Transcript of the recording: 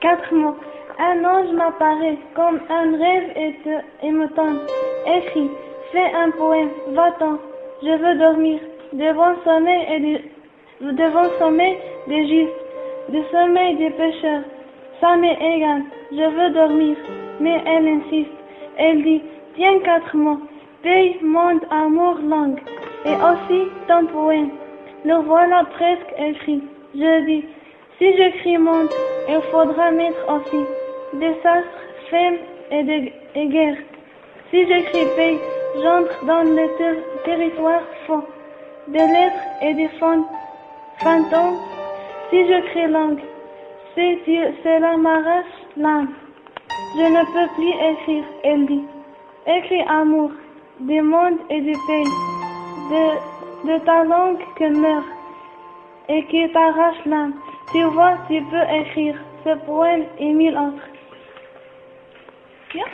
Quatre mots. Un ange m'apparaît comme un rêve et, te, et me tente. Écrit, fais un poème, va-t'en, je veux dormir. Devant sommeil et devant des justes, le sommeil des pécheurs. Ça m'est égal, je veux dormir. Mais elle insiste. Elle dit, tiens quatre mots. Paix, monde, amour, langue. Et aussi ton poème. Le voilà presque écrit. Je dis, si j'écris monde, il faudra mettre aussi désastre, faim et, de, et guerre. Si j'écris paix, j'entre dans le ter territoire faux, des lettres et des fantômes. Si j'écris langue, c'est Dieu, cela m'arrache l'âme. Je ne peux plus écrire, elle dit. Écris amour, des mondes et des pays, de, de ta langue que meurt et qui t'arrache l'âme. Tu vois, tu peux écrire ce poème et mille autres. Bien.